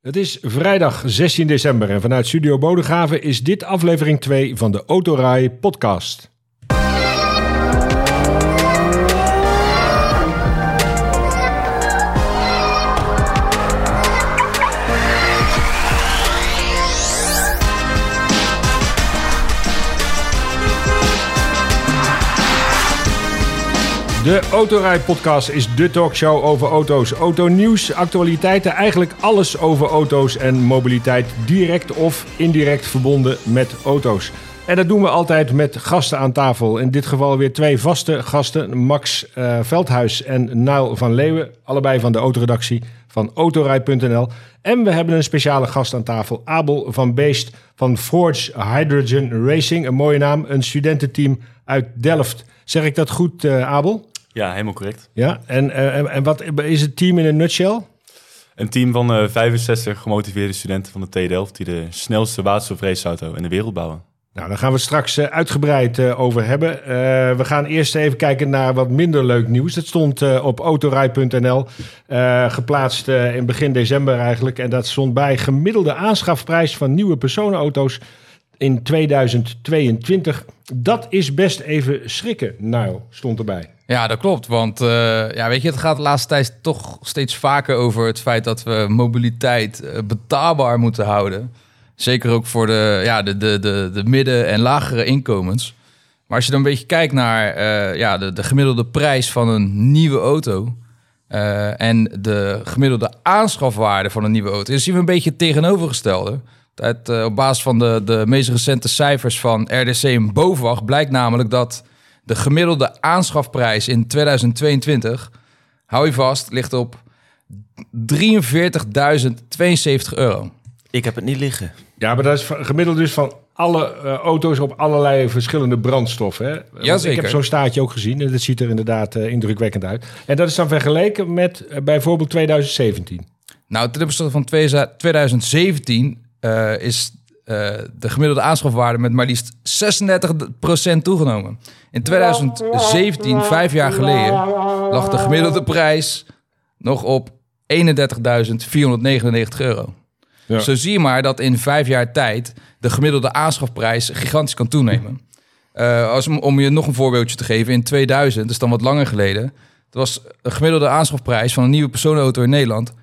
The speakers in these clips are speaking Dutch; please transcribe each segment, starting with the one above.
Het is vrijdag 16 december en vanuit Studio Bodegraven is dit aflevering 2 van de Autorij podcast. De Autorij podcast is de talkshow over auto's, autonieuws, actualiteiten, eigenlijk alles over auto's en mobiliteit, direct of indirect verbonden met auto's. En dat doen we altijd met gasten aan tafel. In dit geval weer twee vaste gasten, Max eh, Veldhuis en Nail van Leeuwen, allebei van de autoredactie van Autorij.nl. En we hebben een speciale gast aan tafel, Abel van Beest van Forge Hydrogen Racing, een mooie naam, een studententeam uit Delft. Zeg ik dat goed, eh, Abel? Ja, helemaal correct. Ja, en, eh, en, en wat is het team in een nutshell? Een team van eh 65 gemotiveerde studenten van de TU Delft die de snelste waterstofraceauto in de wereld bouwen. Nou, daar gaan we het straks eh, uitgebreid over hebben. We gaan eerst even kijken naar wat minder leuk nieuws. Dat stond op autorij.nl, geplaatst in begin december eigenlijk. En dat stond bij gemiddelde aanschafprijs van nieuwe personenauto's in 2022. Dat is best even schrikken, nou, stond erbij. Ja, dat klopt. Want eh, ja, weet je, het gaat de laatste tijd toch steeds vaker over het feit dat we mobiliteit eh, betaalbaar moeten houden. Zeker ook voor de, ja, de, de, de, de midden- en lagere inkomens. Maar als je dan een beetje kijkt naar eh, ja, de, de gemiddelde prijs van een nieuwe auto. en de gemiddelde aanschafwaarde van een nieuwe auto. Dan zien we een beetje tegenovergestelde. Uit, eh, op basis van de, de meest recente cijfers van RDC en BOVAG blijkt namelijk dat de gemiddelde aanschafprijs in 2022, hou je vast, ligt op 43.072 euro. Ik heb het niet liggen. Ja, maar dat is gemiddeld dus van alle eh, auto's op allerlei verschillende brandstoffen. Hè? Want Ik heb zo'n staatje ook gezien en dat ziet er inderdaad eh, indrukwekkend uit. En dat is dan vergeleken met bijvoorbeeld 2017. Nou, ten opzichte van 2017 eh, is eh, de gemiddelde aanschafwaarde met maar liefst 36% toegenomen. In 2017, vijf jaar geleden, lag de gemiddelde prijs nog op 31.499 euro. Ja. Zo zie je maar dat in vijf jaar tijd de gemiddelde aanschafprijs gigantisch kan toenemen. Eh, als, om je nog een voorbeeldje te geven, in 2000, dat is dan wat langer geleden, dat was de gemiddelde aanschafprijs van een nieuwe personenauto in Nederland 19.367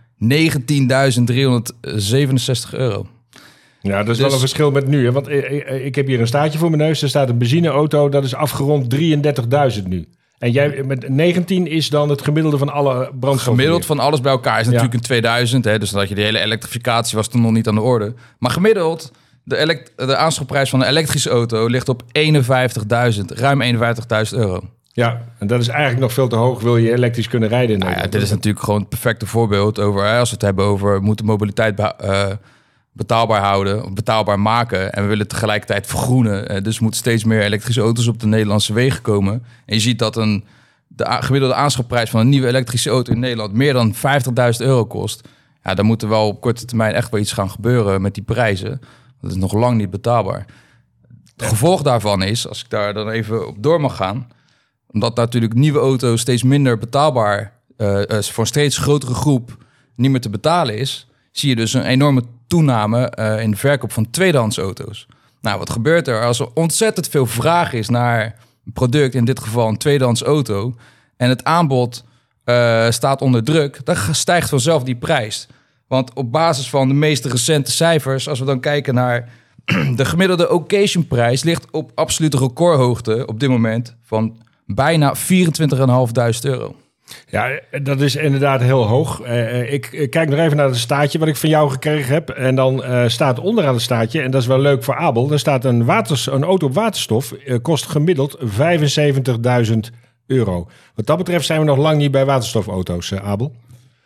euro. Ja, dat is Dus- wel een verschil met nu. Hè? Want eh, eh, ik heb hier een staatje voor mijn neus. Er staat een benzineauto, dat is afgerond 33.000 nu. En jij met 19 is dan het gemiddelde van alle brandstoffen. Gemiddeld van alles bij elkaar is Ja. natuurlijk in 2000, hè, dus dat je de hele elektrificatie was toen nog niet aan de orde. Maar gemiddeld, de, de aanschafprijs van een elektrische auto ligt op 51.000, ruim 51.000 euro. Ja, en dat is eigenlijk nog veel te hoog. Wil je elektrisch kunnen rijden in Nou ja, dit is natuurlijk gewoon het perfecte voorbeeld over hè, als we het hebben over moeten mobiliteit eh, betaalbaar houden, of betaalbaar maken. En we willen tegelijkertijd vergroenen. Eh, dus er moeten steeds meer elektrische auto's op de Nederlandse wegen komen. En je ziet dat een, de gemiddelde aanschafprijs van een nieuwe elektrische auto in Nederland meer dan 50.000 euro kost. Ja, dan moet er wel op korte termijn echt wel iets gaan gebeuren met die prijzen. Dat is nog lang niet betaalbaar. Het gevolg daarvan is, als ik daar dan even op door mag gaan, omdat natuurlijk nieuwe auto's steeds minder betaalbaar eh, eh, voor een steeds grotere groep niet meer te betalen is, zie je dus een enorme toename eh, in de verkoop van tweedehands auto's. Nou, wat gebeurt er als er ontzettend veel vraag is naar een product, in dit geval een tweedehands auto, en het aanbod eh, staat onder druk, dan stijgt vanzelf die prijs. Want op basis van de meest recente cijfers, als we dan kijken naar de gemiddelde occasionprijs, ligt op absolute recordhoogte op dit moment van bijna 24.500 euro. Ja, dat is inderdaad heel hoog. Eh, eh, ik, kijk nog even naar het staatje wat ik van jou gekregen heb. En dan eh, staat onderaan het staatje, en dat is wel leuk voor Abel... er staat een, waters, een auto op waterstof, kost gemiddeld 75.000 euro. Wat dat betreft zijn we nog lang niet bij waterstofauto's, Abel.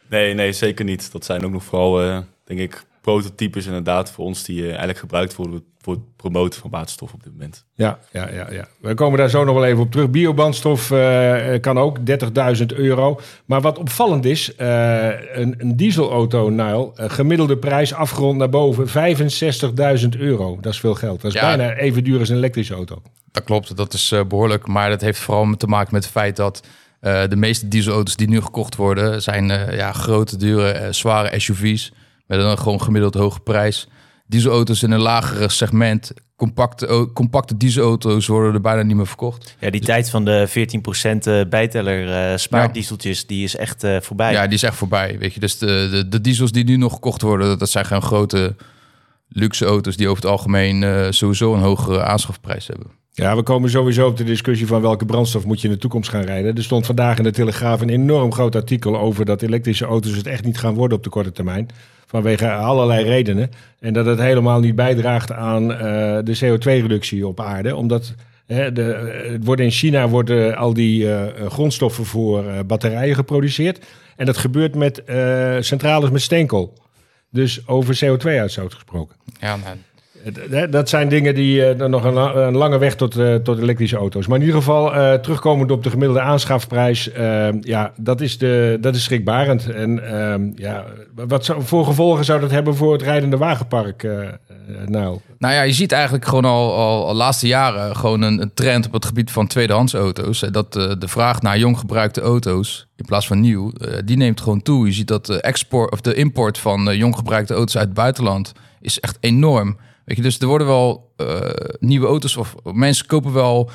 Nee, nee, zeker niet. Dat zijn ook nog vooral, denk ik, prototypes inderdaad voor ons die eh, eigenlijk gebruikt worden voor het promoten van waterstof op dit moment. Ja, ja, ja, ja. We komen daar zo nog wel even op terug. Biobrandstof eh, kan ook, 30.000 euro. Maar wat opvallend is, eh, een, een dieselauto, Nile, gemiddelde prijs afgerond naar boven, 65.000 euro. Dat is veel geld. Dat is Ja. bijna even duur als een elektrische auto. Dat klopt, dat is eh, behoorlijk. Maar dat heeft vooral te maken met het feit dat eh, de meeste dieselauto's die nu gekocht worden... zijn eh, ja, grote, dure, zware SUV's... met een gewoon gemiddeld hoge prijs. Dieselauto's in een lagere segment. Compacte, compacte dieselauto's worden er bijna niet meer verkocht. Ja, die tijd van de 14% eh, bijteller eh spaardieseltjes, die is echt eh, voorbij. Ja, die is echt voorbij. Weet je, dus de, de, de diesels die nu nog gekocht worden, dat, dat zijn gewoon grote luxe auto's die over het algemeen eh, sowieso een hogere aanschafprijs hebben. Ja, we komen sowieso op de discussie van welke brandstof moet je in de toekomst gaan rijden. Er stond vandaag in de Telegraaf een enorm groot artikel over dat elektrische auto's het echt niet gaan worden op de korte termijn. Vanwege allerlei redenen. En dat het helemaal niet bijdraagt aan eh, de CO2-reductie op aarde. Omdat hè, de, het worden in China worden al die eh, grondstoffen voor eh, batterijen geproduceerd. En dat gebeurt met centrales met steenkool. Dus over CO2-uitstoot gesproken. Ja, Dat zijn dingen die eh, nog een, een lange weg tot, eh, tot elektrische auto's. Maar in ieder geval, eh, terugkomend op de gemiddelde aanschafprijs, eh, ja, dat is, de, dat is schrikbarend. En ehm, ja, wat zou, voor gevolgen zou dat hebben voor het rijdende wagenpark, eh, eh, nou? Nou ja, je ziet eigenlijk gewoon al, al, laatste jaren gewoon een, een trend op het gebied van tweedehands auto's. Eh, Dat eh, de vraag naar jong gebruikte auto's in plaats van nieuw, eh, die neemt gewoon toe. Je ziet dat de export of de import van eh, jong gebruikte auto's uit het buitenland is echt enorm. Weet je, dus er worden wel eh, nieuwe auto's of mensen kopen wel,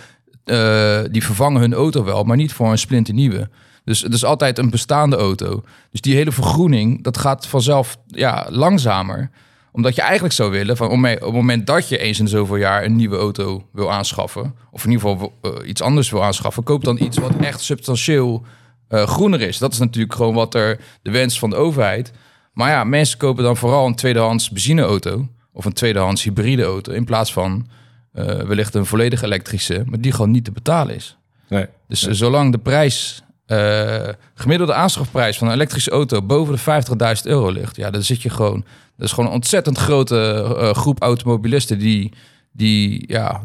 eh, die vervangen hun auto wel, maar niet voor een splinternieuwe. Dus het is altijd een bestaande auto. Dus die hele vergroening, dat gaat vanzelf ja, langzamer omdat je eigenlijk zou willen, van, op het moment dat je eens in zoveel jaar een nieuwe auto wil aanschaffen, of in ieder geval eh, iets anders wil aanschaffen, koop dan iets wat echt substantieel groener is. Dat is natuurlijk gewoon wat er de wens van de overheid. Maar ja, mensen kopen dan vooral een tweedehands benzineauto of een tweedehands hybride auto in plaats van eh, wellicht een volledig elektrische, maar die gewoon niet te betalen is. Nee. Dus zolang de prijs, eh, gemiddelde aanschafprijs van een elektrische auto boven de 50.000 euro ligt, ja, dan zit je gewoon. Dat is gewoon een ontzettend grote eh, groep automobilisten die, die ja,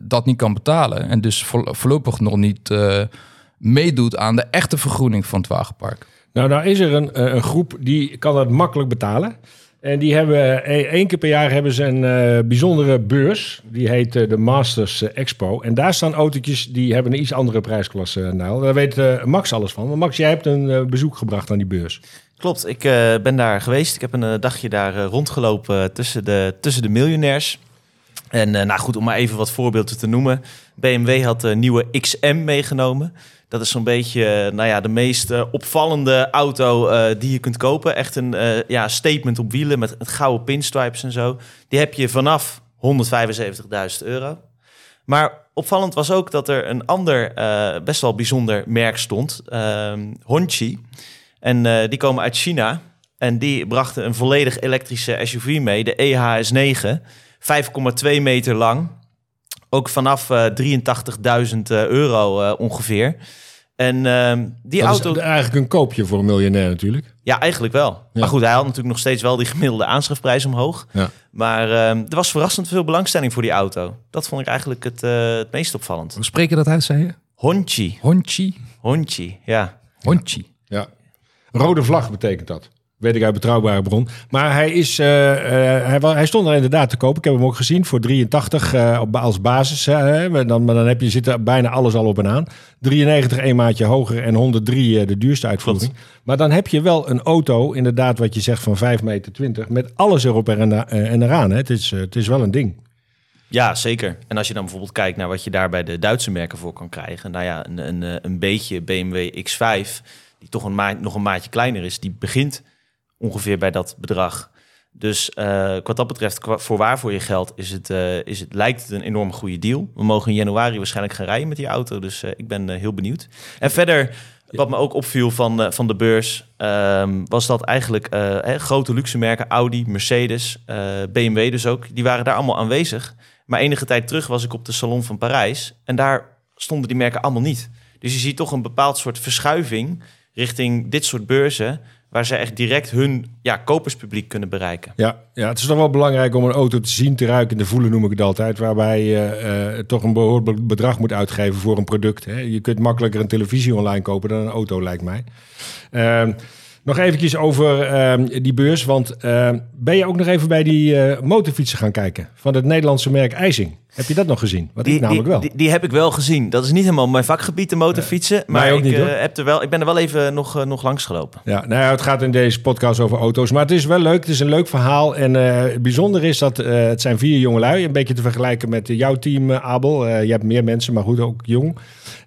dat niet kan betalen. En dus voor- voorlopig nog niet meedoet aan de echte vergroening van het wagenpark. Nou, nou is er een, een groep die kan dat makkelijk betalen. En die hebben eh, één keer per jaar hebben ze een eh, bijzondere beurs. Die heet eh, de Masters Expo. En daar staan autootjes die hebben een iets andere prijsklasse. Nou, daar weet Max alles van. Maar Max, jij hebt een bezoek gebracht aan die beurs. Klopt, ik ben daar geweest. Ik heb een dagje daar rondgelopen tussen, de, tussen de miljonairs. En nou goed, om maar even wat voorbeelden te noemen. BMW had de nieuwe XM meegenomen. Dat is zo'n beetje eh, nou ja, de meest eh, opvallende auto eh, die je kunt kopen. Echt een ja, statement op wielen met, met gouden pinstripes en zo. Die heb je vanaf 175.000 euro. Maar opvallend was ook dat er een ander best wel bijzonder merk stond. Hongqi. En die komen uit China. En die brachten een volledig elektrische SUV mee, de E EHS9. 5,2 meter lang. Ook vanaf eh 83.000 euro eh, ongeveer. En ehm, die dat auto... is eigenlijk een koopje voor een miljonair natuurlijk. Ja, eigenlijk wel. Ja. Maar goed, hij had natuurlijk nog steeds wel die gemiddelde aanschafprijs omhoog. Ja. Maar ehm, er was verrassend veel belangstelling voor die auto. Dat vond ik eigenlijk het, eh, het meest opvallend. Hoe spreek je dat uit, zei je? Hongqi. Honchi? Hongqi, ja. Honchi. Ja. Rode vlag betekent dat. Weet ik uit betrouwbare bron. Maar hij, is, eh, eh, hij, hij stond er inderdaad te koop. Ik heb hem ook gezien voor 83 eh, als basis. hè. dan, maar dan heb je, zit er bijna alles al op en aan. 93 een maatje hoger en 103 eh, de duurste uitvoering. Maar dan heb je wel een auto, inderdaad wat je zegt van 5 meter 20. Met alles erop en, eraan. Hè. Het, is, het is wel een ding. Ja, zeker. En als je dan bijvoorbeeld kijkt naar wat je daar bij de Duitse merken voor kan krijgen. Nou ja, een, een, een beetje BMW X5, die toch een maat, nog een maatje kleiner is, die begint ongeveer bij dat bedrag. Dus eh, wat dat betreft, voor waar voor je geld, is het, eh, is het, lijkt het een enorm goede deal. We mogen in januari waarschijnlijk gaan rijden met die auto, dus eh, ik ben heel benieuwd. En verder, wat me ook opviel van, van de beurs, ehm, was dat eigenlijk eh, hè, grote luxe merken, Audi, Mercedes, BMW dus ook, die waren daar allemaal aanwezig. Maar enige tijd terug was ik op de Salon van Parijs en daar stonden die merken allemaal niet. Dus je ziet toch een bepaald soort verschuiving richting dit soort beurzen, waar ze echt direct hun ja, koperspubliek kunnen bereiken. Ja, ja, het is toch wel belangrijk om een auto te zien, te ruiken, te voelen, noem ik het altijd. Waarbij je eh, toch een behoorlijk bedrag moet uitgeven voor een product. Hè. Je kunt makkelijker een televisie online kopen dan een auto, lijkt mij. Ehm, nog eventjes over ehm, die beurs, want ehm, ben je ook nog even bij die eh, motorfietsen gaan kijken van het Nederlandse merk IJsing? Heb je dat nog gezien? Wat ik namelijk wel. Die, die, heb ik wel gezien. Dat is niet helemaal mijn vakgebied, de motorfietsen. maar ik, niet, eh, heb er wel, ik ben er wel even nog, eh, nog langs gelopen. Ja, nou ja, het gaat in deze podcast over auto's. Maar het is wel leuk. Het is een leuk verhaal. En het bijzondere is dat het zijn vier jongelui. Een beetje te vergelijken met jouw team, Abel. Je hebt meer mensen, maar goed, ook jong.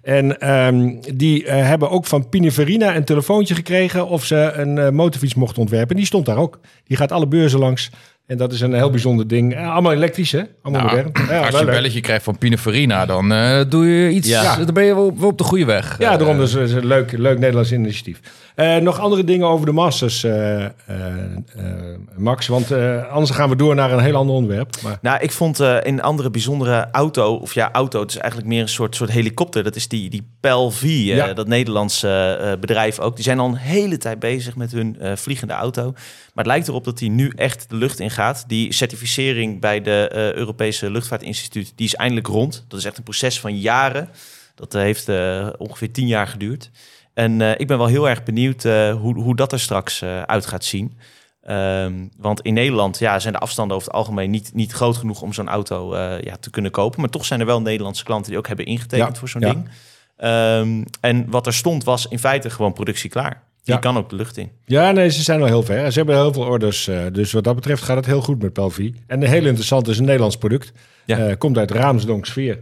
En ehm, die eh, hebben ook van Pininfarina een telefoontje gekregen... of ze een eh, motorfiets mochten ontwerpen. Die stond daar ook. Die gaat alle beurzen langs. En dat is een heel bijzonder ding. Eh, allemaal elektrisch, hè? Allemaal Nou, modern. Ja, Als je een leuk. belletje krijgt van Pininfarina, dan doe je iets. Ja. Dan ben je wel, wel op de goede weg. Ja, daarom dus is een leuk, leuk Nederlands initiatief. Eh, nog andere dingen over de Masters, eh, eh, Max. Want anders gaan we door naar een heel ander onderwerp. Maar, Nou, ik vond een andere bijzondere auto, of ja, auto, het is eigenlijk meer een soort, soort helikopter. Dat is die, die PEL V, Ja. dat Nederlandse bedrijf ook. Die zijn al een hele tijd bezig met hun vliegende auto. Maar het lijkt erop dat die nu echt de lucht in gaat. Die certificering bij de Europese Luchtvaartinstituut, die is eindelijk rond. Dat is echt een proces van jaren. Dat heeft ongeveer tien jaar geduurd. En eh, ik ben wel heel erg benieuwd eh, hoe, hoe dat er straks eh, uit gaat zien. Ehm, want in Nederland ja, zijn de afstanden over het algemeen niet, niet groot genoeg om zo'n auto ja, te kunnen kopen. Maar toch zijn er wel Nederlandse klanten die ook hebben ingetekend Ja, voor zo'n ja. ding. Ehm, en wat er stond was in feite gewoon productie klaar. Die Ja. kan ook de lucht in. ja, nee, ze zijn al heel ver. Ze hebben heel veel orders. dus wat dat betreft gaat het heel goed met Pelvi. En heel interessant is een Nederlands product. Ja. Komt uit Raamsdonk Sfeer.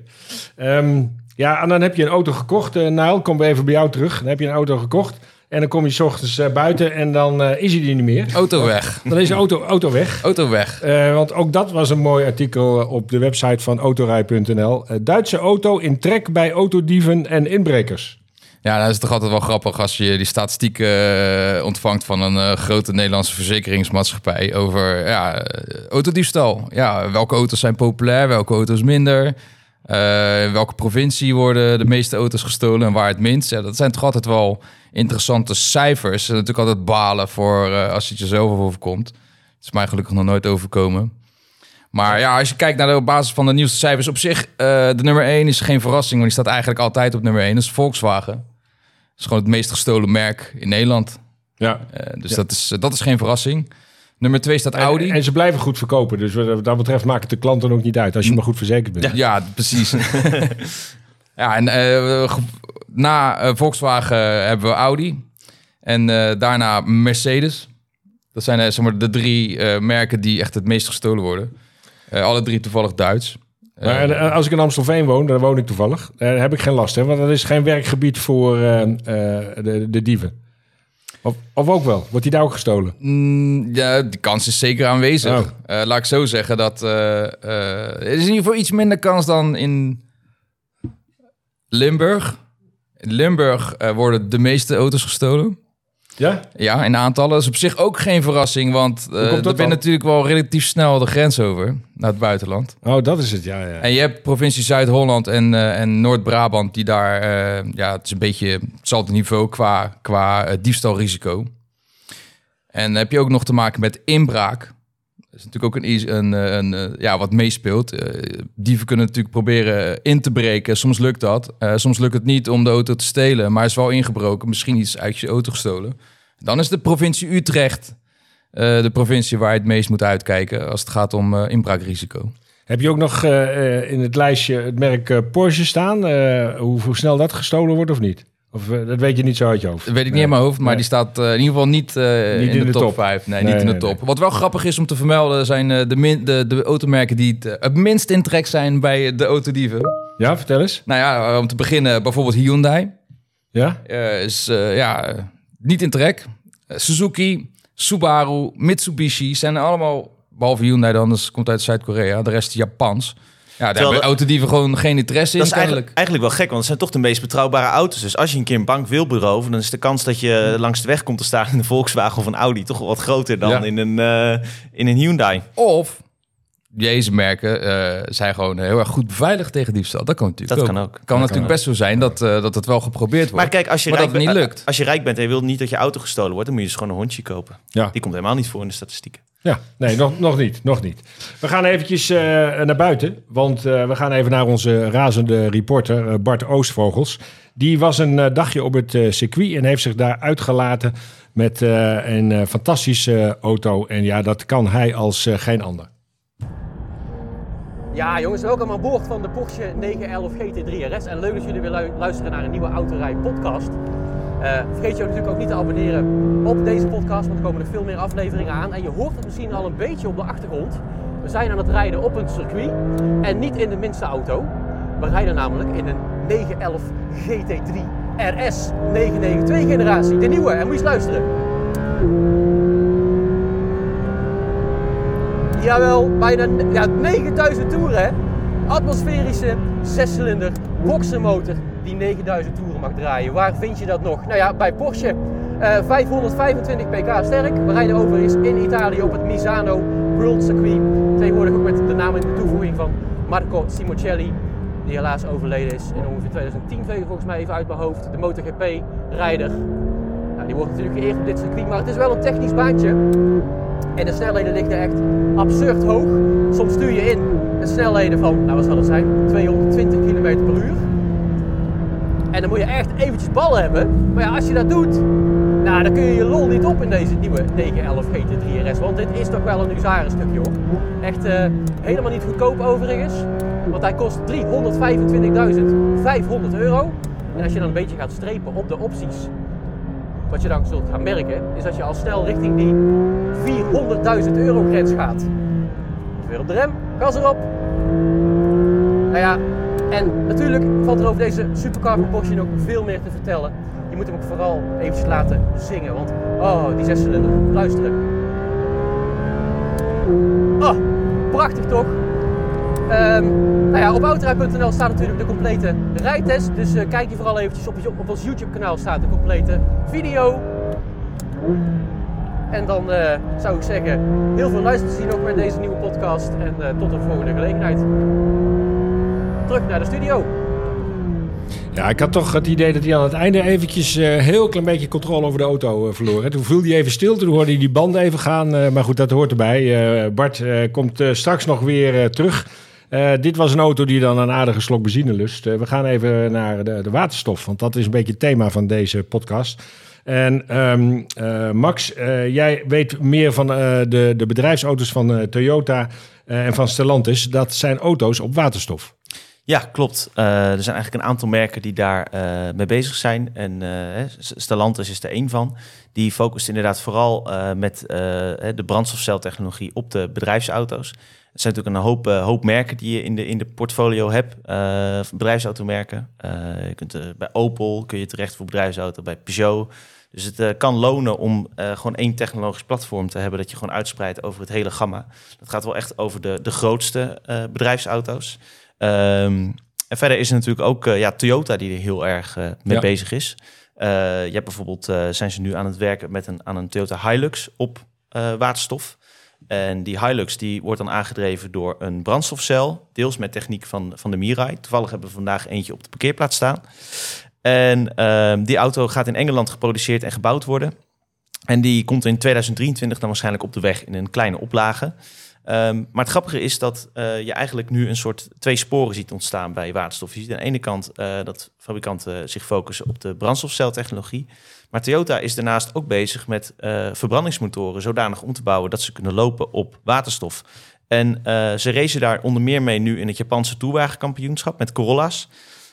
Ehm, ja, en dan heb je een auto gekocht. eh Nijl, kom even bij jou terug. Dan heb je een auto gekocht. En dan kom je 's ochtends eh, buiten en dan eh, is hij er niet meer. Auto weg. Dan is de auto, auto weg. Auto weg. Want ook dat was een mooi artikel op de website van autorij.nl. Duitse auto in trek bij autodieven en inbrekers. Ja, dat is toch altijd wel grappig als je die statistieken ontvangt van een grote Nederlandse verzekeringsmaatschappij over ja, autodiefstal. Ja, welke auto's zijn populair, welke auto's minder. Eh, in welke provincie worden de meeste auto's gestolen en waar het minst. Ja, dat zijn toch altijd wel interessante cijfers. En natuurlijk altijd balen voor eh, als het je overkomt. Het is mij gelukkig nog nooit overkomen. Maar ja, als je kijkt naar de op basis van de nieuwste cijfers op zich, eh, de nummer 1 is geen verrassing, want die staat eigenlijk altijd op nummer 1. Dat is Volkswagen. Dat is gewoon het meest gestolen merk in Nederland. Ja. Dus Ja. dat, is, dat is geen verrassing. Nummer 2 staat Audi. En, en ze blijven goed verkopen. Dus wat dat betreft maakt het de klanten ook niet uit. Als je maar goed verzekerd bent. Ja, precies. ja, en eh, na eh, Volkswagen hebben we Audi. En eh, daarna Mercedes. Dat zijn eh, zeg maar, de drie eh, merken die echt het meest gestolen worden. Eh, alle drie toevallig Duits. Maar Eh, eh, als ik in Amstelveen woon, daar woon ik toevallig, eh, heb ik geen last. Hè, want dat is geen werkgebied voor eh, eh, de, de dieven. Of, of ook wel? Wordt die daar ook gestolen? Mm, ja, die kans is zeker aanwezig. Oh. Eh, laat ik zo zeggen dat eh, eh, er is in ieder geval iets minder kans dan in Limburg. In Limburg worden de meeste auto's gestolen. Ja? Ja, in aantallen. Dat is op zich ook geen verrassing, want uh, dat er ben natuurlijk wel relatief snel de grens over naar het buitenland. Oh, dat is het. Ja, ja. En je hebt provincie Zuid-Holland en, eh, en Noord-Brabant die daar, eh, ja, het is een beetje hetzelfde niveau qua, qua diefstalrisico. En dan heb je ook nog te maken met inbraak. Is natuurlijk ook een, een, eh, een, eh, ja, wat meespeelt. Eh, dieven kunnen natuurlijk proberen in te breken. Soms lukt dat. Soms lukt het niet om de auto te stelen, maar is wel ingebroken. Misschien iets uit je auto gestolen. Dan is de provincie Utrecht de provincie waar je het meest moet uitkijken als het gaat om inbraakrisico. Heb je ook nog in het lijstje het merk Porsche staan? Hoe snel dat gestolen wordt of niet? Of eh, dat weet je niet zo uit je hoofd? Dat weet ik Nee. niet in mijn hoofd, maar Nee. die staat eh, in ieder geval niet, eh, Niet in, de, top 5. Nee, Nee, niet in de top. Wat wel grappig is om te vermelden zijn de, min, de, de automerken die het, het minst in trek zijn bij de autodieven. Ja, vertel eens. Nou ja, om te beginnen bijvoorbeeld Hyundai. Ja? is ja, niet in trek. Suzuki, Subaru, Mitsubishi zijn allemaal, behalve Hyundai dan, dus komt uit Zuid-Korea. De rest Japans. Ja, daar hebben autodieven gewoon geen interesse in Dat is eigenlijk, eigenlijk wel gek, want het zijn toch de meest betrouwbare auto's. Dus als je een keer een bank wil beroven, dan is de kans dat je langs de weg komt te staan in een Volkswagen of een Audi toch wel wat groter dan Ja. in, een, eh, in een Hyundai. Of deze merken eh, zijn gewoon heel erg goed beveiligd tegen diefstal. Dat kan natuurlijk Dat ook. kan ook. Kan natuurlijk best zo zijn dat, eh, dat het wel geprobeerd wordt. Maar kijk, als je, Maar rijk dat het bent- niet lukt. als je rijk bent en je wilt niet dat je auto gestolen wordt, dan moet je dus gewoon een hondje kopen. Ja. Die komt helemaal niet voor in de statistieken. Ja, nee, nog, nog niet. Nog niet. We gaan eventjes eh, naar buiten, want eh, we gaan even naar onze razende reporter Bart Oostvogels. Die was een dagje op het circuit en heeft zich daar uitgelaten met eh, een eh, fantastische auto. En ja, dat kan hij als geen ander. Ja, jongens, welkom aan boord van de Porsche 911 GT3 RS. En leuk dat jullie weer lu- luisteren naar een nieuwe Autorij podcast. Eh, vergeet je natuurlijk ook niet te abonneren op deze podcast, want er komen nog veel meer afleveringen aan. En je hoort het misschien al een beetje op de achtergrond. We zijn aan het rijden op een circuit en niet in de minste auto. We rijden namelijk in een 911 GT3 RS 992 generatie, de nieuwe. En moet je eens luisteren. Jawel, bijna ja, 9000 toeren hè. Atmosferische zescilinder boxermotor die 9000 toeren mag draaien. Waar vind je dat nog? Nou ja, bij Porsche. eh, 525 pk sterk. We rijden overigens in Italië op het Misano World Circuit. Tegenwoordig ook met de naam en de toevoeging van Marco Simoncelli. Die helaas overleden is in ongeveer 2010, volgens mij even uit mijn hoofd. De MotoGP-rijder. Nou, die wordt natuurlijk geëerd op dit circuit, maar het is wel een technisch baantje. En de snelheden liggen echt absurd hoog. Soms stuur je in met snelheden van, nou wat zal het zijn, 220 km per uur. En dan moet je echt eventjes ballen hebben. Maar ja, als je dat doet, nou, dan kun je je lol niet op in deze nieuwe 911 GT3 RS. Want dit is toch wel een huzarenstukje hoor. Echt eh, helemaal niet goedkoop overigens. Want hij kost 325.500 euro. En als je dan een beetje gaat strepen op de opties, wat je dan zult gaan merken, is dat je al snel richting die 400.000 euro grens gaat. Weer op de rem, gas erop. Nou ja, en natuurlijk valt er over deze supercar van Porsche nog veel meer te vertellen. Je moet hem ook vooral eventjes laten zingen, want oh, die zescilinder, luisteren. Oh, prachtig toch? Ehm, nou ja, op autorij.nl staat natuurlijk de complete rijtest. Dus eh, kijk je vooral eventjes op, op ons YouTube kanaal staat de complete video. En dan eh, zou ik zeggen, heel veel luisterplezier nog met deze nieuwe podcast. En eh, tot een volgende gelegenheid. Terug naar de studio. Ja, ik had toch het idee dat hij aan het einde eventjes een heel klein beetje controle over de auto verloor. hè. Toen viel hij even stil, toen hoorde hij die banden even gaan. maar goed, dat hoort erbij. Bart komt straks nog weer terug. Dit was een auto die dan een aardige slok benzine lust. We gaan even naar de, de waterstof, want dat is een beetje het thema van deze podcast. En ehm, eh, Max, eh, jij weet meer van eh, de, de bedrijfsauto's van Toyota en van Stellantis. Dat zijn auto's op waterstof. Ja, klopt. Er zijn eigenlijk een aantal merken die daar mee bezig zijn. En hè, Stellantis is er één van. Die focust inderdaad vooral met de brandstofceltechnologie op de bedrijfsauto's. Het zijn natuurlijk een hoop, hoop merken die je in de, in de portfolio hebt. bedrijfsautomerken. Je kunt, bij Opel kun je terecht voor bedrijfsauto, bij Peugeot. Dus het eh, kan lonen om eh, gewoon één technologisch platform te hebben dat je gewoon uitspreidt over het hele gamma. Dat gaat wel echt over de, de grootste eh, bedrijfsauto's. Ehm, en verder is er natuurlijk ook ja, Toyota die er heel erg mee Ja. bezig is. Je hebt bijvoorbeeld, zijn ze nu aan het werken met een, aan een Toyota Hilux op waterstof. En die Hilux die wordt dan aangedreven door een brandstofcel, deels met techniek van, van de Mirai. Toevallig hebben we vandaag eentje op de parkeerplaats staan. En ehm, die auto gaat in Engeland geproduceerd en gebouwd worden. En die komt in 2023 dan waarschijnlijk op de weg in een kleine oplage. Ehm, maar het grappige is dat eh, je eigenlijk nu een soort twee sporen ziet ontstaan bij waterstof. Je ziet aan de ene kant eh, dat fabrikanten zich focussen op de brandstofceltechnologie. Maar Toyota is daarnaast ook bezig met eh, verbrandingsmotoren zodanig om te bouwen dat ze kunnen lopen op waterstof. En ze racen daar onder meer mee nu in het Japanse toerwagenkampioenschap met Corolla's.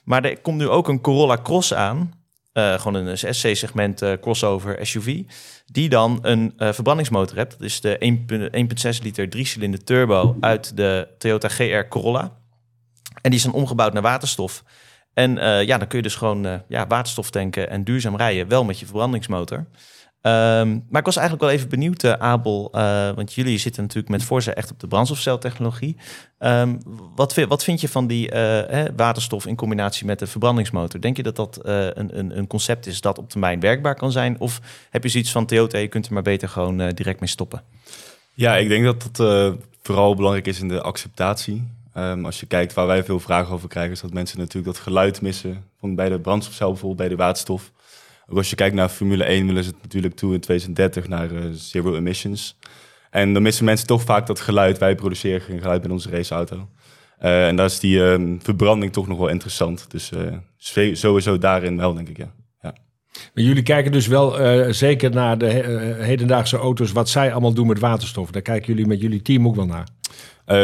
Maar er komt nu ook een Corolla Cross aan. eh, gewoon een SC-segment eh, crossover SUV. Die dan een eh, verbrandingsmotor hebt. Dat is de 1,6 liter 3-cilinder turbo uit de Toyota GR Corolla. En die is dan omgebouwd naar waterstof. En ja, dan kun je dus gewoon ja, waterstof tanken en duurzaam rijden. Wel met je verbrandingsmotor. Ehm, maar ik was eigenlijk wel even benieuwd, eh, Abel. eh, want jullie zitten natuurlijk met Forza echt op de brandstofceltechnologie. Ehm, wat, wat vind je van die eh, waterstof in combinatie met de verbrandingsmotor? Denk je dat dat een, een, een concept is dat op termijn werkbaar kan zijn? Of heb je zoiets van Toyota, je kunt er maar beter gewoon direct mee stoppen? Ja, ik denk dat eh, vooral belangrijk is in de acceptatie. Ehm, als je kijkt waar wij veel vragen over krijgen, is dat mensen natuurlijk dat geluid missen. Van bij de brandstofcel bijvoorbeeld, bij de waterstof. Als je kijkt naar Formule 1 willen ze het natuurlijk toe in 2030 naar eh, zero emissions. En dan missen mensen toch vaak dat geluid. Wij produceren geen geluid met onze raceauto. Eh, en daar is die ehm, verbranding toch nog wel interessant. Dus eh, sowieso daarin wel, denk ik, ja. ja. Maar jullie kijken dus wel zeker naar de hedendaagse auto's, wat zij allemaal doen met waterstof. Daar kijken jullie met jullie team ook wel naar.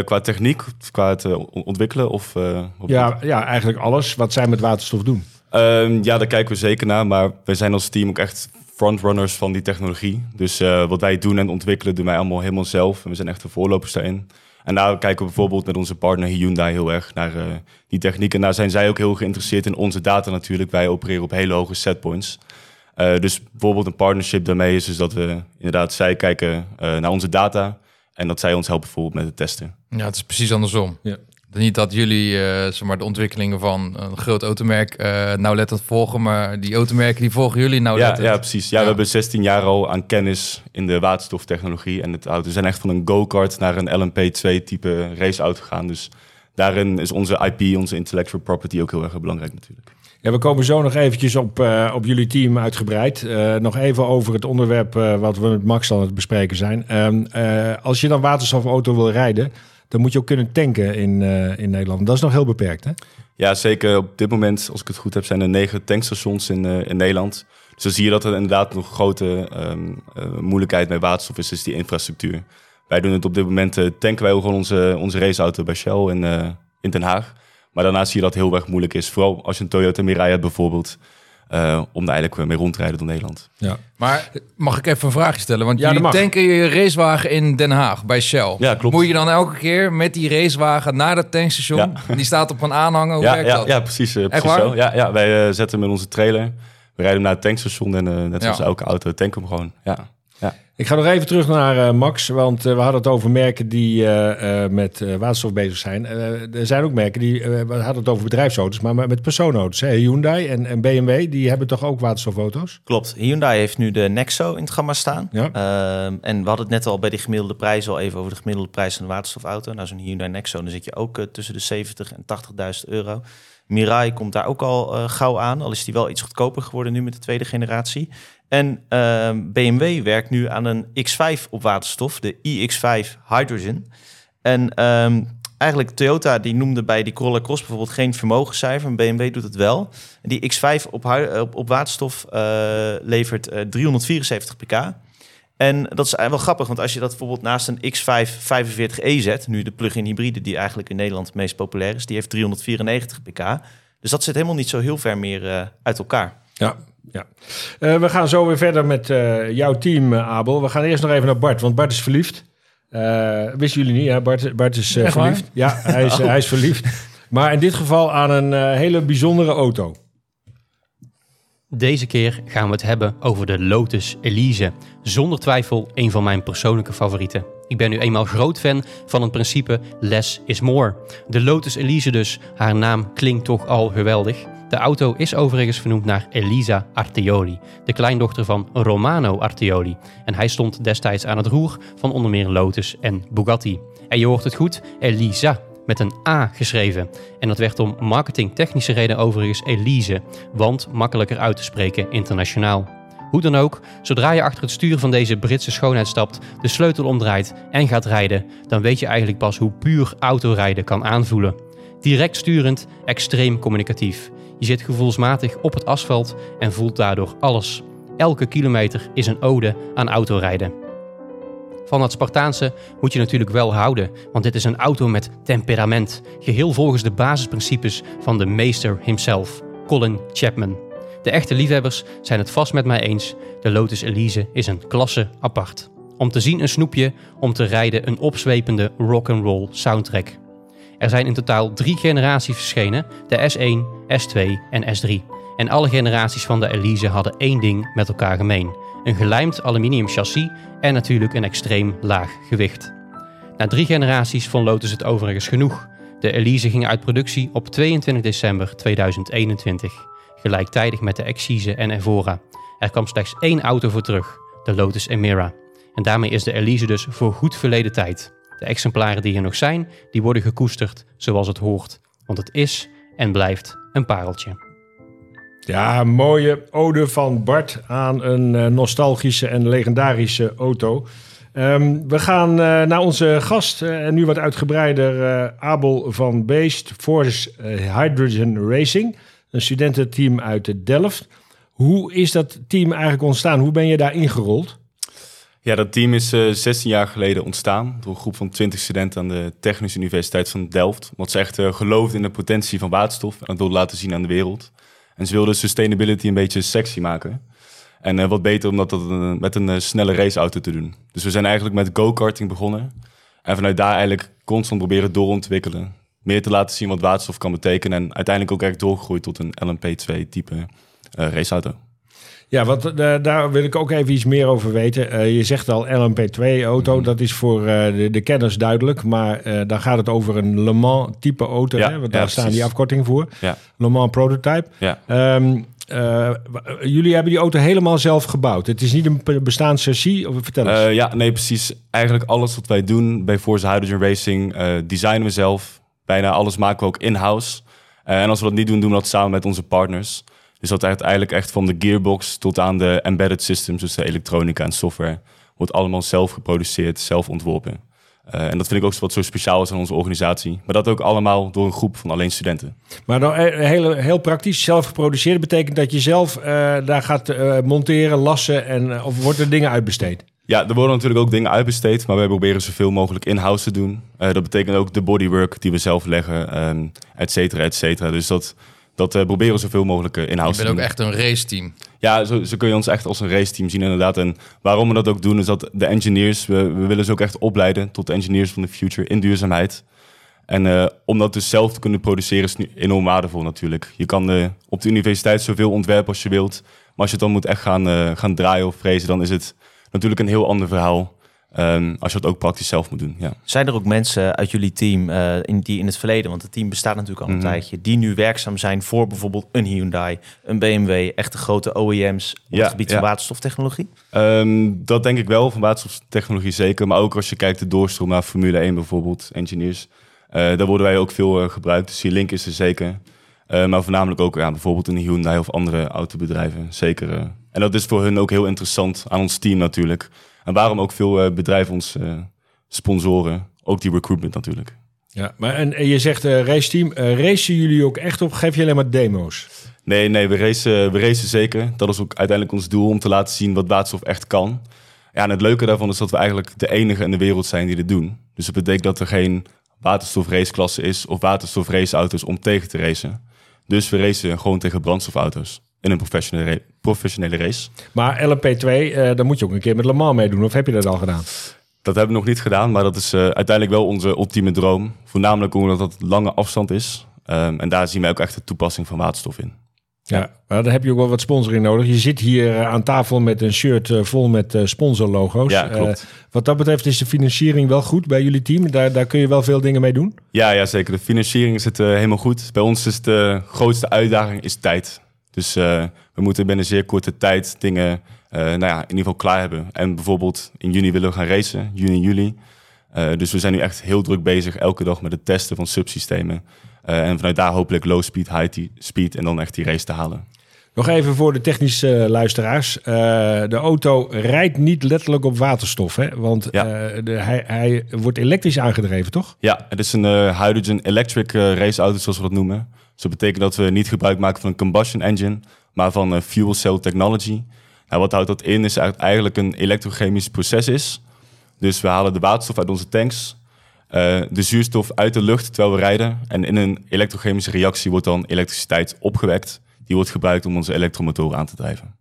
Qua techniek, qua het on- ontwikkelen of... Ja, ja, eigenlijk alles wat zij met waterstof doen. Ehm, ja, daar kijken we zeker naar. Maar wij zijn als team ook echt frontrunners van die technologie. Dus eh, wat wij doen en ontwikkelen, doen wij allemaal helemaal zelf. En we zijn echt de voorlopers daarin. En daar kijken we bijvoorbeeld met onze partner Hyundai heel erg naar eh, die techniek. En daar zijn zij ook heel geïnteresseerd in onze data natuurlijk. Wij opereren op hele hoge setpoints. Eh, dus bijvoorbeeld een partnership daarmee is dus dat we inderdaad, zij kijken eh, naar onze data. En dat zij ons helpen bijvoorbeeld met het testen. Ja, het is precies andersom. Ja. Niet dat jullie eh, zeg maar, de ontwikkelingen van een groot automerk eh nauwlettend volgen, maar die automerken die volgen jullie Ja, nauwlettend. ja, precies. Ja, Ja. We hebben 16 jaar al aan kennis in de waterstoftechnologie. En het auto, we zijn echt van een go-kart naar een LMP2-type raceauto gegaan. Dus daarin is onze IP, onze intellectual property ook heel erg belangrijk natuurlijk. Ja, we komen zo nog eventjes op, eh, op jullie team uitgebreid. Eh, nog even over het onderwerp eh, wat we met Max aan het bespreken zijn. Ehm, eh, als je dan waterstofauto wil rijden, dan moet je ook kunnen tanken in, eh, in Nederland. Dat is nog heel beperkt, hè? Ja, zeker op dit moment, als ik het goed heb, zijn er negen tankstations in, eh, in Nederland. Dus dan zie je dat er inderdaad nog grote ehm, eh, moeilijkheid met waterstof is, is die infrastructuur. Wij doen het op dit moment, tanken wij gewoon onze, onze raceauto bij Shell in, in Den Haag. Maar daarna zie je dat heel erg moeilijk is, vooral als je een Toyota Mirai hebt bijvoorbeeld, eh, om daar eigenlijk mee rond te rijden door Nederland. Ja. Maar mag ik even een vraagje stellen? Want Ja, jullie dat tanken je racewagen in Den Haag bij Shell. Ja, klopt. Moet je dan elke keer met die racewagen naar het tankstation? Die staat op een aanhanger. Hoe Ja, werkt ja, dat? ja, precies. eh, precies waar? zo. Ja, ja, wij eh, zetten hem in onze trailer. We rijden hem naar het tankstation en net zoals Ja. elke auto tanken we hem gewoon. Ja. Ik ga nog even terug naar eh, Max, want eh, we hadden het over merken die eh, met waterstof bezig zijn. Er zijn ook merken die, we hadden het over bedrijfsauto's, maar met persoonauto's. Hè? Hyundai en, en BMW, die hebben toch ook waterstofauto's? Klopt. Hyundai heeft nu de Nexo in het gamma staan. Ja. Ehm, en we hadden het net al bij die gemiddelde prijs al even over de gemiddelde prijs van een waterstofauto. Nou, zo'n Hyundai Nexo, dan zit je ook tussen de 70 en 80.000 euro. Mirai komt daar ook al eh, gauw aan, al is die wel iets goedkoper geworden nu met de tweede generatie. En ehm, BMW werkt nu aan een X5 op waterstof, de iX5 Hydrogen. En ehm, eigenlijk Toyota die noemde bij die Corolla Cross bijvoorbeeld geen vermogenscijfer, en BMW doet het wel. Die X5 op, op, waterstof eh, levert eh, 374 pk. En dat is eigenlijk wel grappig, want als je dat bijvoorbeeld naast een X5 45e zet, nu de plug-in hybride die eigenlijk in Nederland het meest populair is, die heeft 394 pk. Dus dat zit helemaal niet zo heel ver meer eh, uit elkaar. Ja. ja. Eh, we gaan zo weer verder met eh, jouw team, Abel. We gaan eerst nog even naar Bart, want Bart is verliefd. Eh, wisten jullie niet, hè? Bart, Bart is waar? verliefd. Ja, hij is, hij is verliefd. Maar in dit geval aan een hele bijzondere auto. Deze keer gaan we het hebben over de Lotus Elise. Zonder twijfel een van mijn persoonlijke favorieten. Ik ben nu eenmaal groot fan van het principe less is more. De Lotus Elise dus, haar naam klinkt toch al geweldig. De auto is overigens vernoemd naar Elisa Artioli, de kleindochter van Romano Artioli. En hij stond destijds aan het roer van onder meer Lotus en Bugatti. En je hoort het goed, Elisa met een A geschreven. En dat werd om marketingtechnische reden overigens Elise, want makkelijker uit te spreken internationaal. Hoe dan ook, zodra je achter het stuur van deze Britse schoonheid stapt, de sleutel omdraait en gaat rijden, dan weet je eigenlijk pas hoe puur autorijden kan aanvoelen. Direct sturend, extreem communicatief. Je zit gevoelsmatig op het asfalt en voelt daardoor alles. Elke kilometer is een ode aan autorijden. Van het Spartaanse moet je natuurlijk wel houden, want dit is een auto met temperament, geheel volgens de basisprincipes van de meester himself, Colin Chapman. De echte liefhebbers zijn het vast met mij eens, de Lotus Elise is een klasse apart. Om te zien een snoepje, om te rijden een opzwepende rock'n'roll soundtrack. Er zijn in totaal drie generaties verschenen, de S1, S2 en S3. En alle generaties van de Elise hadden één ding met elkaar gemeen. Een gelijmd aluminium chassis en natuurlijk een extreem laag gewicht. Na drie generaties vond Lotus het overigens genoeg. De Elise ging uit productie op 22 december 2021, gelijktijdig met de Exige en Evora. Er kwam slechts één auto voor terug, de Lotus Emira. En daarmee is de Elise dus voor goed verleden tijd. De exemplaren die er nog zijn, die worden gekoesterd zoals het hoort. Want het is en blijft een pareltje. Ja, mooie ode van Bart aan een eh, nostalgische en legendarische auto. Ehm, we gaan eh, naar onze gast, eh, en nu wat uitgebreider, Abel van Beest, Force Hydrogen Racing. Een studententeam uit Delft. Hoe is dat team eigenlijk ontstaan? Hoe ben je daar ingerold? Ja, dat team is eh 16 jaar geleden ontstaan door een groep van 20 studenten aan de Technische Universiteit van Delft. Omdat ze echt geloofden in de potentie van waterstof en dat wilden laten zien aan de wereld. En ze wilden sustainability een beetje sexy maken. En eh, wat beter om dat een- met een eh, snelle raceauto te doen. Dus we zijn eigenlijk met go-karting begonnen. En vanuit daar eigenlijk constant proberen doorontwikkelen. Meer te laten zien wat waterstof kan betekenen. En uiteindelijk ook echt doorgegroeid tot een LMP2 type eh, raceauto. Ja, want eh, daar wil ik ook even iets meer over weten. Eh, je zegt al LMP2-auto, Mhm. dat is voor eh, de, de kenners duidelijk. Maar dan gaat het over een Le Mans-type auto. Ja, hè? Want ja, daar staan die afkortingen voor. Ja. Le Mans Prototype. Ja. Ehm, eh, jullie hebben die auto helemaal zelf gebouwd. Het is niet een be- bestaand chassis. Of vertel eens. Ja, nee, precies. Eigenlijk alles wat wij doen bij Forza Hydrogen Racing designen we zelf. Bijna alles maken we ook in-house. En als we dat niet doen, doen we dat samen met onze partners. Dus dat uiteindelijk echt van de gearbox tot aan de embedded systems, dus de elektronica en software, wordt allemaal zelf geproduceerd, zelf ontworpen. Eh, en dat vind ik ook wat zo speciaal is aan onze organisatie. Maar dat ook allemaal door een groep van alleen studenten. Maar dan eh, heel, heel praktisch, zelf geproduceerd. betekent dat je zelf eh, daar gaat monteren, lassen en of wordt er dingen uitbesteed? Ja, er worden natuurlijk ook dingen uitbesteed, maar wij proberen zoveel mogelijk in-house te doen. Dat betekent ook de bodywork die we zelf leggen, ehm et cetera, et cetera. Dus dat, dat eh, proberen we zoveel mogelijk Je in-house te bent ook doen. echt een raceteam. Ja, zo, zo kun je ons echt als een raceteam zien inderdaad. En waarom we dat ook doen, is dat de engineers, we, we willen ze ook echt opleiden tot de engineers van de future in duurzaamheid. En eh, om dat dus zelf te kunnen produceren is enorm waardevol natuurlijk. Je kan op de universiteit zoveel ontwerpen als je wilt. Maar als je het dan moet echt gaan, gaan draaien of frezen, dan is het natuurlijk een heel ander verhaal. Ehm, als je het ook praktisch zelf moet doen. Ja. Zijn er ook mensen uit jullie team eh, in, die in het verleden, want het team bestaat natuurlijk al een Mhm. tijdje, die nu werkzaam zijn voor bijvoorbeeld een Hyundai, een BMW, echte grote OEM's op Ja, het gebied van waterstoftechnologie? Ehm, dat denk ik wel, van waterstoftechnologie zeker. Maar ook als je kijkt de doorstroom naar Formule 1 bijvoorbeeld, engineers. eh daar worden wij ook veel eh, gebruikt. Dus die link is er zeker. Maar voornamelijk ook ja, bijvoorbeeld in Hyundai of andere autobedrijven. Zeker. En dat is voor hun ook heel interessant aan ons team natuurlijk. En waarom ook veel eh, bedrijven ons eh, sponsoren. Ook die recruitment natuurlijk. Ja, maar en, en je zegt eh raceteam, eh racen jullie ook echt op? Geef je alleen maar demo's? Nee, nee, we racen, we racen zeker. Dat is ook uiteindelijk ons doel om te laten zien wat waterstof echt kan. Ja, en het leuke daarvan is dat we eigenlijk de enige in de wereld zijn die dit doen. Dus dat betekent dat er geen waterstofraceklasse is of waterstofraceauto's om tegen te racen. Dus we racen gewoon tegen brandstofauto's in een professionele, professionele race. Maar LMP2, eh dan moet je ook een keer met Le Mans meedoen. Of heb je dat al gedaan? Dat hebben we nog niet gedaan, maar dat is eh, uiteindelijk wel onze ultieme droom. Voornamelijk omdat dat lange afstand is. Ehm, en daar zien wij ook echt de toepassing van waterstof in. Ja, maar dan heb je ook wel wat sponsoring nodig. Je zit hier eh, aan tafel met een shirt vol met sponsorlogo's. Ja, klopt. Wat dat betreft is de financiering wel goed bij jullie team. Daar, daar kun je wel veel dingen mee doen. Ja, ja, zeker. De financiering zit helemaal goed. Bij ons is de grootste uitdaging is tijd. Dus eh, we moeten binnen zeer korte tijd dingen eh, nou ja, in ieder geval klaar hebben. En bijvoorbeeld in juni willen we gaan racen, juni, juli. Eh, dus we zijn nu echt heel druk bezig elke dag met het testen van subsystemen. En vanuit daar hopelijk low speed, high speed en dan echt die race te halen. Nog even voor de technische luisteraars. De auto rijdt niet letterlijk op waterstof. Hè? Want Ja. de, hij, hij wordt elektrisch aangedreven, toch? Ja, het is een hydrogen electric raceauto, zoals we dat noemen. Dus dat betekent dat we niet gebruik maken van een combustion engine, maar van eh, fuel cell technology. Nou, wat houdt dat in? Is eigenlijk een elektrochemisch proces is. Dus we halen de waterstof uit onze tanks, eh, de zuurstof uit de lucht terwijl we rijden. En in een elektrochemische reactie wordt dan elektriciteit opgewekt. Die wordt gebruikt om onze elektromotoren aan te drijven.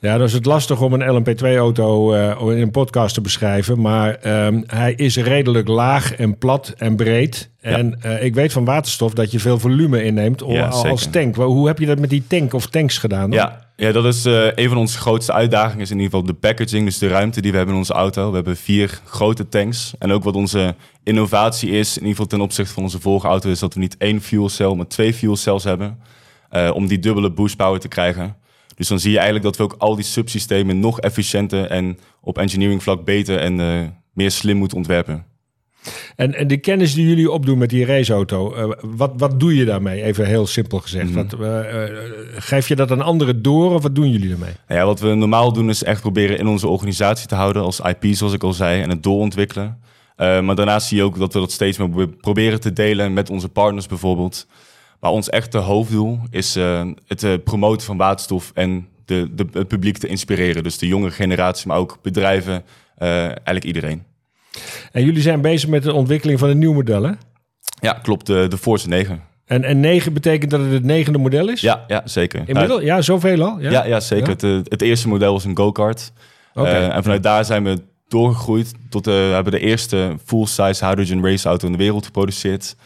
Ja, dan is het lastig om een LMP2-auto in een podcast te beschrijven. Maar ehm, hij is redelijk laag en plat en breed. En eh, ik weet van waterstof dat je veel volume inneemt Ja, als zeker. tank. Hoe heb je dat met die tank of tanks gedaan? dan? Ja, ja, dat is eh, een van onze grootste uitdagingen. Is in ieder geval de packaging, dus de ruimte die we hebben in onze auto. We hebben vier grote tanks. En ook wat onze innovatie is, in ieder geval ten opzichte van onze vorige auto, is dat we niet één fuel cell, maar twee fuel cells hebben. eh, om die dubbele boost power te krijgen. Dus dan zie je eigenlijk dat we ook al die subsystemen nog efficiënter en op engineering vlak beter en eh, meer slim moeten ontwerpen. En, en de kennis die jullie opdoen met die raceauto, eh, wat, wat doe je daarmee? Even heel simpel gezegd. Mhm. Wat, eh, geef je dat aan anderen door of wat doen jullie ermee? Nou ja, wat we normaal doen is echt proberen in onze organisatie te houden als IP, zoals ik al zei, en het doorontwikkelen. Maar daarnaast zie je ook dat we dat steeds meer probe- proberen te delen met onze partners bijvoorbeeld. Maar ons echte hoofddoel is eh, het eh, promoten van waterstof en de, de, het publiek te inspireren. Dus de jonge generatie, maar ook bedrijven, eh, eigenlijk iedereen. En jullie zijn bezig met de ontwikkeling van een nieuw model, hè? Ja, klopt. De, de Force 9. En, en 9 betekent dat het het negende model is? Ja, ja zeker. Inmiddels? Ja, zoveel al? Ja, Ja, ja, zeker. Ja? Het, het eerste model was een go-kart. Eh, en vanuit daar zijn we doorgegroeid tot we hebben de eerste full-size hydrogen raceauto in de wereld geproduceerd.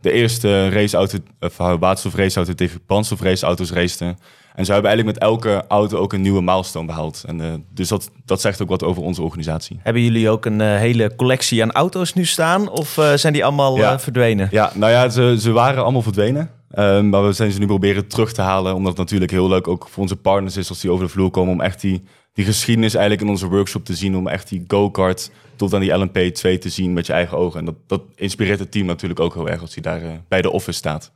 De eerste raceauto, of uh, waterstofraceauto tegen brandstofraceauto's raceten. En zo hebben we eigenlijk met elke auto ook een nieuwe milestone behaald. En, eh, dus dat, dat zegt ook wat over onze organisatie. Hebben jullie ook een eh, hele collectie aan auto's nu staan? Of eh, zijn die allemaal Ja. eh, verdwenen? Ja, nou ja, ze, ze waren allemaal verdwenen. Ehm, maar we zijn ze nu proberen terug te halen. Omdat het natuurlijk heel leuk ook voor onze partners is als die over de vloer komen. Om echt die, die geschiedenis eigenlijk in onze workshop te zien. Om echt die go-kart tot aan die LMP2 te zien met je eigen ogen. En dat, dat inspireert het team natuurlijk ook heel erg als hij daar eh, bij de office staat.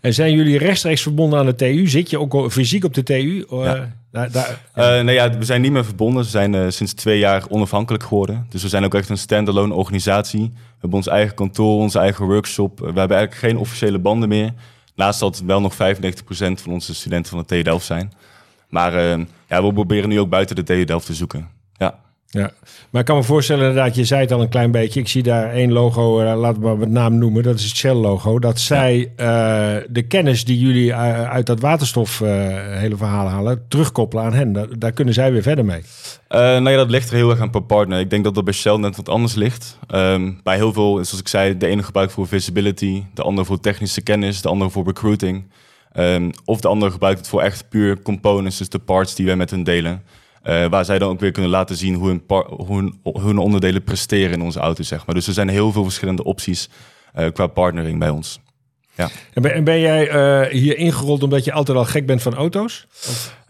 En zijn jullie rechtstreeks verbonden aan de TU? Zit je ook fysiek op de TU? Eh, Ja. daar, daar, Eh, nou ja, we zijn niet meer verbonden. We zijn eh, sinds twee jaar onafhankelijk geworden. Dus we zijn ook echt een standalone organisatie. We hebben ons eigen kantoor, onze eigen workshop. We hebben eigenlijk geen officiële banden meer. Naast dat wel nog 95% van onze studenten van de TU Delft zijn. Maar eh, ja, we proberen nu ook buiten de TU Delft te zoeken. Ja. ja. Maar ik kan me voorstellen, inderdaad, je zei het al een klein beetje. Ik zie daar één logo, eh, laten we maar met naam noemen. Dat is het Shell-logo. Dat zij eh, de kennis die jullie eh, uit dat waterstof hele verhaal halen, terugkoppelen aan hen. Daar, daar kunnen zij weer verder mee. Eh, nou ja, dat ligt er heel erg aan per partner. Ik denk dat dat bij Shell net wat anders ligt. Ehm, bij heel veel, zoals ik zei, de ene gebruikt voor visibility, de andere voor technische kennis, de andere voor recruiting. Ehm, of de andere gebruikt het voor echt puur components, dus de parts die wij met hun delen. Eh, waar zij dan ook weer kunnen laten zien hoe hun, hoe hun, hun onderdelen presteren in onze auto, zeg maar. Dus er zijn heel veel verschillende opties eh, qua partnering bij ons. En ben, en ben jij eh, hier ingerold omdat je altijd al gek bent van auto's?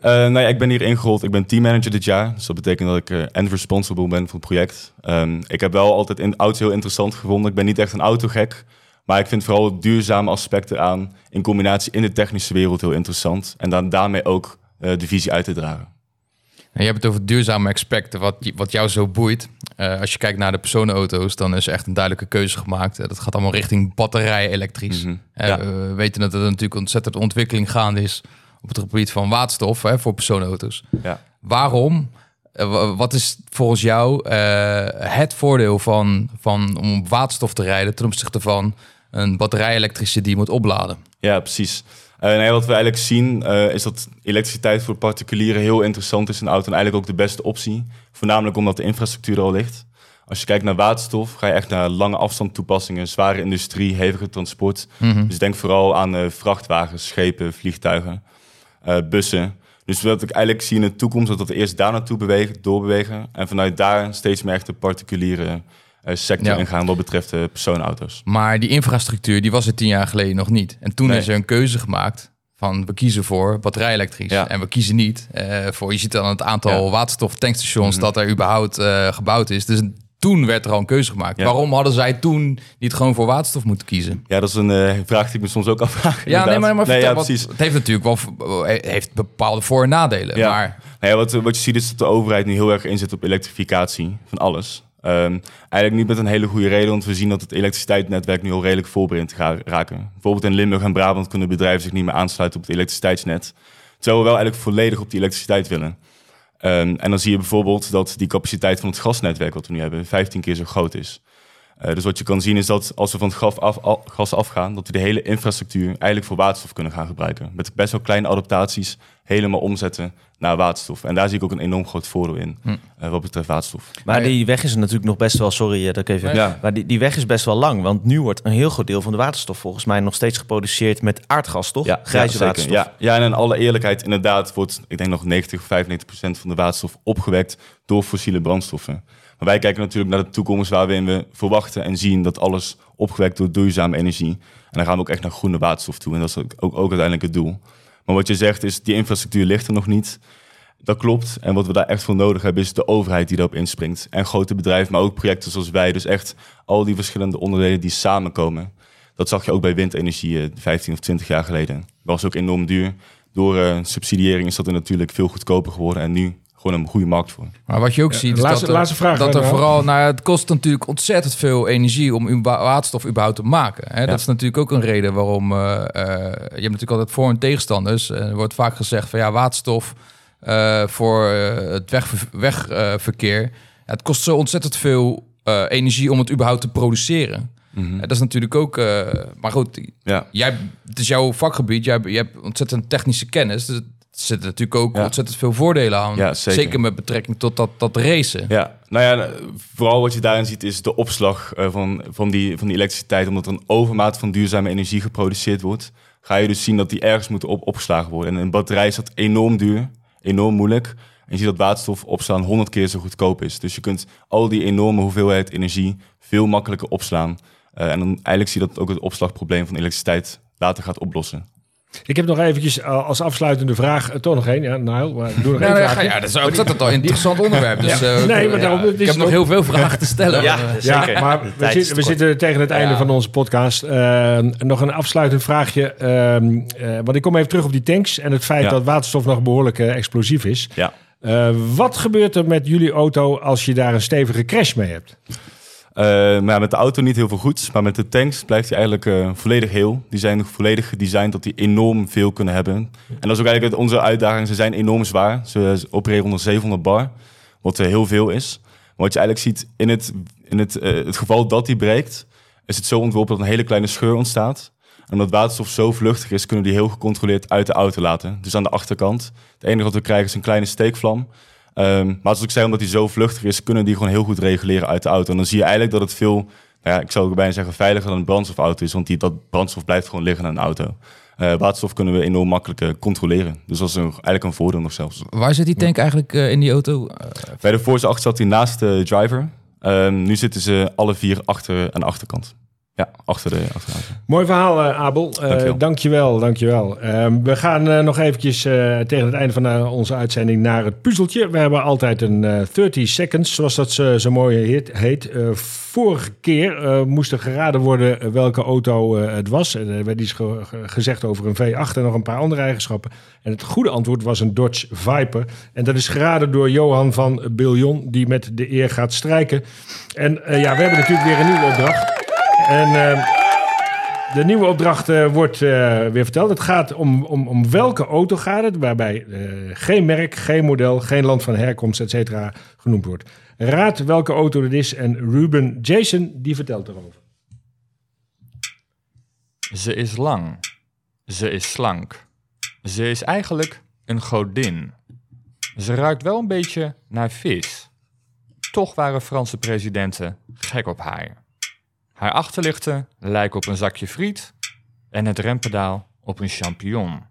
Nou ja, ik ben hier ingerold. Ik ben teammanager dit jaar. Dus dat betekent dat ik end responsible ben voor het project. Ehm, ik heb wel altijd in auto's heel interessant gevonden. Ik ben niet echt een autogek. Maar ik vind vooral het duurzame aspect eraan in combinatie in de technische wereld heel interessant. En dan daarmee ook eh, de visie uit te dragen. En je hebt het over duurzame aspecten, wat, wat jou zo boeit. Eh, als je kijkt naar de personenauto's, dan is er echt een duidelijke keuze gemaakt. Eh, dat gaat allemaal richting batterij elektrisch. Ja. We weten dat er natuurlijk ontzettend ontwikkeling gaande is op het gebied van waterstof hè, voor personenauto's. Ja. Waarom? wa- wat is volgens jou het voordeel van, van om op waterstof te rijden ten opzichte van een batterij elektrische die je moet opladen? Ja, precies. Eh, nou ja, wat we eigenlijk zien eh, is dat elektriciteit voor particulieren heel interessant is in de auto en eigenlijk ook de beste optie. Voornamelijk omdat de infrastructuur al ligt. Als je kijkt naar waterstof, ga je echt naar lange afstand toepassingen, zware industrie, hevige transport. Dus denk vooral aan eh, vrachtwagens, schepen, vliegtuigen, eh, bussen. Dus wat ik eigenlijk zie in de toekomst, dat we eerst daar naartoe bewegen, doorbewegen. En vanuit daar steeds meer echt de particuliere eh, sector Ja. ingaan wat betreft de personenauto's. Maar die infrastructuur, die was er tien jaar geleden nog niet. En toen Nee. is er een keuze gemaakt van we kiezen voor batterij-elektrisch. Ja. En we kiezen niet eh, voor, je ziet dan het aantal Ja. waterstoftankstations Mhm. dat er überhaupt eh, gebouwd is. Dus toen werd er al een keuze gemaakt. Ja. Waarom hadden zij toen niet gewoon voor waterstof moeten kiezen? Ja, dat is een eh, vraag die ik me soms ook afvraag. Ja, inderdaad. nee, maar, maar nee, vertel, ja, wat- precies. het heeft natuurlijk wel heeft bepaalde voor- en nadelen. Ja. Maar Nou ja, wat, wat je ziet is dat de overheid nu heel erg inzet op elektrificatie van alles. Ehm, eigenlijk niet met een hele goede reden, want we zien dat het elektriciteitsnetwerk nu al redelijk vol begint raken. Bijvoorbeeld in Limburg en Brabant kunnen bedrijven zich niet meer aansluiten op het elektriciteitsnet. Terwijl we wel eigenlijk volledig op die elektriciteit willen. Ehm, en dan zie je bijvoorbeeld dat die capaciteit van het gasnetwerk wat we nu hebben 15 keer zo groot is. Eh, dus wat je kan zien is dat als we van het gas, af, al- gas afgaan, dat we de hele infrastructuur eigenlijk voor waterstof kunnen gaan gebruiken. Met best wel kleine adaptaties helemaal omzetten naar waterstof. En daar zie ik ook een enorm groot voordeel in, eh, wat betreft waterstof. Maar die weg is natuurlijk nog best wel, sorry eh, dat ik even... Ja. Maar die, die weg is best wel lang, want nu wordt een heel groot deel van de waterstof volgens mij nog steeds geproduceerd met aardgas, toch? Grijze zeker. waterstof. Ja, ja, en in alle eerlijkheid, inderdaad wordt, ik denk nog 90 of 95 procent van de waterstof opgewekt door fossiele brandstoffen. Maar wij kijken natuurlijk naar de toekomst waarin we verwachten en zien dat alles opgewekt door duurzame energie. En dan gaan we ook echt naar groene waterstof toe. En dat is ook, ook, uiteindelijk het doel. Maar wat je zegt is, die infrastructuur ligt er nog niet. Dat klopt. En wat we daar echt voor nodig hebben, is de overheid die daarop inspringt. En grote bedrijven, maar ook projecten zoals wij. Dus echt al die verschillende onderdelen die samenkomen. Dat zag je ook bij windenergie eh, 15 of 20 jaar geleden. Dat was ook enorm duur. Door eh, subsidiëring is dat er natuurlijk veel goedkoper geworden. En nu gewoon een goede markt voor. Maar wat je ook ziet, is laatste- dat, er, laatste vraag, dat er vooral, nou ja, het kost natuurlijk ontzettend veel energie om uba- waterstof überhaupt te maken. Hè? Dat is natuurlijk ook een reden waarom, eh, eh, je hebt natuurlijk altijd voor- en tegenstanders. Eh, er wordt vaak gezegd van ja, waterstof eh, voor het wegverkeer. Weg. Ja, het kost zo ontzettend veel eh, energie om het überhaupt te produceren. En dat is natuurlijk ook... eh, maar goed, Ja. jij, het is jouw vakgebied. Jij, je hebt ontzettend technische kennis. Dus er zitten natuurlijk ook Ja. ontzettend veel voordelen aan. Ja, zeker. met betrekking tot dat, dat racen. Ja, nou ja, vooral wat je daarin ziet is de opslag eh, van, van, die, van die elektriciteit. Omdat er een overmaat van duurzame energie geproduceerd wordt, ga je dus zien dat die ergens moeten op, opgeslagen worden. En een batterij is dat enorm duur, enorm moeilijk. En je ziet dat waterstof opslaan 100 keer zo goedkoop is. Dus je kunt al die enorme hoeveelheid energie veel makkelijker opslaan. Eh, en dan eigenlijk zie je dat ook het opslagprobleem van elektriciteit later gaat oplossen. Ik heb nog eventjes eh, als afsluitende vraag, eh, toch nog één. Ja, nou, maar ik doe nog één ja, vraag. ja, dat is ontzettend al een interessant onderwerp. Dus, eh, Nee, maar ja, daarom, het ik heb nog ook- heel veel vragen te stellen. Ja, maar, Ja, zeker. maar De we, zit- zitten tegen het einde van onze podcast. Eh, nog een afsluitend vraagje. ehm, eh, want ik kom even terug op die tanks en het feit Ja. dat waterstof nog behoorlijk eh, explosief is. Ja. Eh, wat gebeurt er met jullie auto als je daar een stevige crash mee hebt? Eh, maar met de auto niet heel veel goeds. Maar met de tanks blijft hij eigenlijk eh, volledig heel. Die zijn volledig gedesigned dat die enorm veel kunnen hebben. En dat is ook eigenlijk onze uitdaging. Ze zijn enorm zwaar. Ze opereren onder 700 bar. Wat eh, heel veel is. Maar wat je eigenlijk ziet in het, in het, het geval dat die breekt... is het zo ontworpen dat een hele kleine scheur ontstaat. En omdat waterstof zo vluchtig is... kunnen die heel gecontroleerd uit de auto laten. Dus aan de achterkant. Het enige wat we krijgen is een kleine steekvlam... Ehm, maar als ik zei, omdat hij zo vluchtig is, kunnen die gewoon heel goed reguleren uit de auto. En dan zie je eigenlijk dat het veel, nou ja, ik zou ook bijna zeggen, veiliger dan een brandstofauto is. Want die, dat brandstof blijft gewoon liggen aan een auto. Eh, waterstof kunnen we enorm makkelijk eh, controleren. Dus dat is een, eigenlijk een voordeel nog zelfs. Waar zit die tank eigenlijk eh, in die auto? Bij de Force 8 zat hij naast de driver. Ehm, nu zitten ze alle vier achter aan de achterkant. Ja, achter de achterauto. Mooi verhaal, eh, Abel. Eh, Dankjewel. dankjewel, dankjewel. Ehm, we gaan eh, nog eventjes tegen het einde van onze uitzending naar het puzzeltje. We hebben altijd een eh 30 seconds, zoals dat zo, zo mooi heet. vorige keer moest er geraden worden welke auto het was. En er werd iets ge- ge- gezegd over een V8 en nog een paar andere eigenschappen. En het goede antwoord was een Dodge Viper. En dat is geraden door Johan van Biljon, die met de eer gaat strijken. En ja, we hebben natuurlijk weer een nieuwe opdracht. En... ehm, de nieuwe opdracht eh, wordt eh, weer verteld. Het gaat om, om, om welke auto gaat het, waarbij eh, geen merk, geen model, geen land van herkomst, et cetera, genoemd wordt. Raad welke auto het is en Ruben Jason die vertelt erover. Ze is lang. Ze is slank. Ze is eigenlijk een godin. Ze ruikt wel een beetje naar vis. Toch waren Franse presidenten gek op haar. Haar achterlichten lijken op een zakje friet en het rempedaal op een champignon.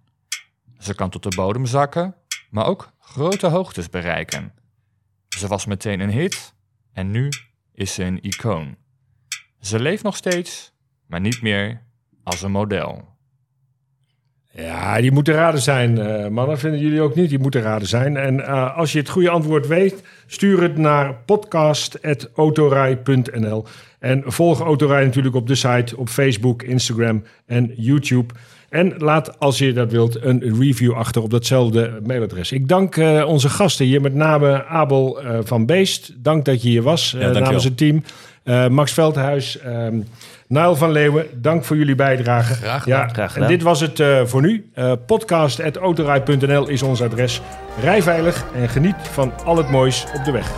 Ze kan tot de bodem zakken, maar ook grote hoogtes bereiken. Ze was meteen een hit en nu is ze een icoon. Ze leeft nog steeds, maar niet meer als een model. Ja, die moeten raden zijn, eh, mannen. Vinden jullie ook niet? Die moeten raden zijn. En eh, als je het goede antwoord weet, stuur het naar podcast.autorij.nl. En volg Autorij natuurlijk op de site, op Facebook, Instagram en YouTube. En laat, als je dat wilt, een review achter op datzelfde mailadres. Ik dank eh, onze gasten hier, met name Abel van Beest. Dank dat je hier was, dankjewel. namens het team. Eh, Max Veldhuis, Nile van Leeuwen, dank voor jullie bijdrage. Graag gedaan. Ja, Graag en dit was het eh, voor nu. Uh, Podcast.autorij.nl is ons adres. Rij veilig en geniet van al het moois op de weg.